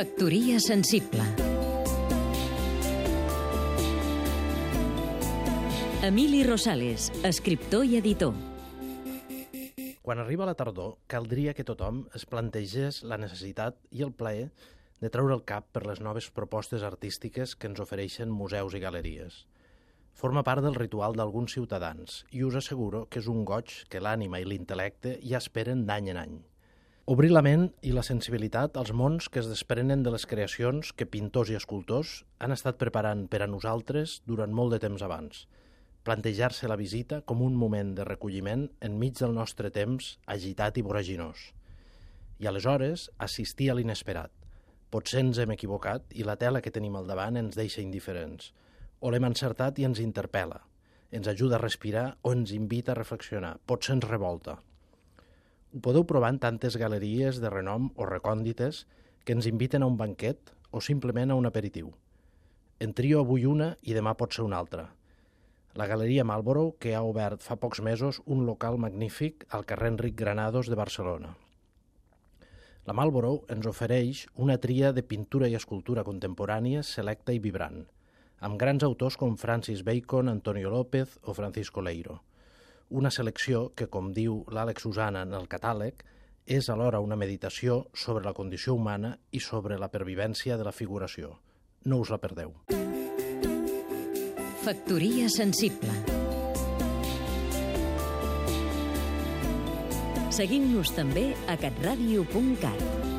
Factoria sensible Emili Rosales, escriptor i editor Quan arriba la tardor, caldria que tothom es plantegés la necessitat i el plaer de treure el cap per les noves propostes artístiques que ens ofereixen museus i galeries. Forma part del ritual d'alguns ciutadans i us asseguro que és un goig que l'ànima i l'intel·lecte ja esperen d'any en any. Obrir la ment i la sensibilitat als mons que es desprenen de les creacions que pintors i escultors han estat preparant per a nosaltres durant molt de temps abans. Plantejar-se la visita com un moment de recolliment enmig del nostre temps agitat i voraginós. I aleshores assistir a l'inesperat. Potser ens hem equivocat i la tela que tenim al davant ens deixa indiferents. O l'hem encertat i ens interpel·la. Ens ajuda a respirar o ens invita a reflexionar. Potser ens revolta. Ho podeu provar en tantes galeries de renom o recòndites que ens inviten a un banquet o simplement a un aperitiu. En trio avui una i demà pot ser una altra. La Galeria Marlborough, que ha obert fa pocs mesos un local magnífic al carrer Enric Granados de Barcelona. La Marlborough ens ofereix una tria de pintura i escultura contemporània selecta i vibrant, amb grans autors com Francis Bacon, Antonio López o Francisco Leiro. Una selecció que, com diu l'Àlex Usana en el catàleg, és alhora una meditació sobre la condició humana i sobre la pervivència de la figuració. No us la perdeu. Factoria sensible Seguim-nos també a catradio.cat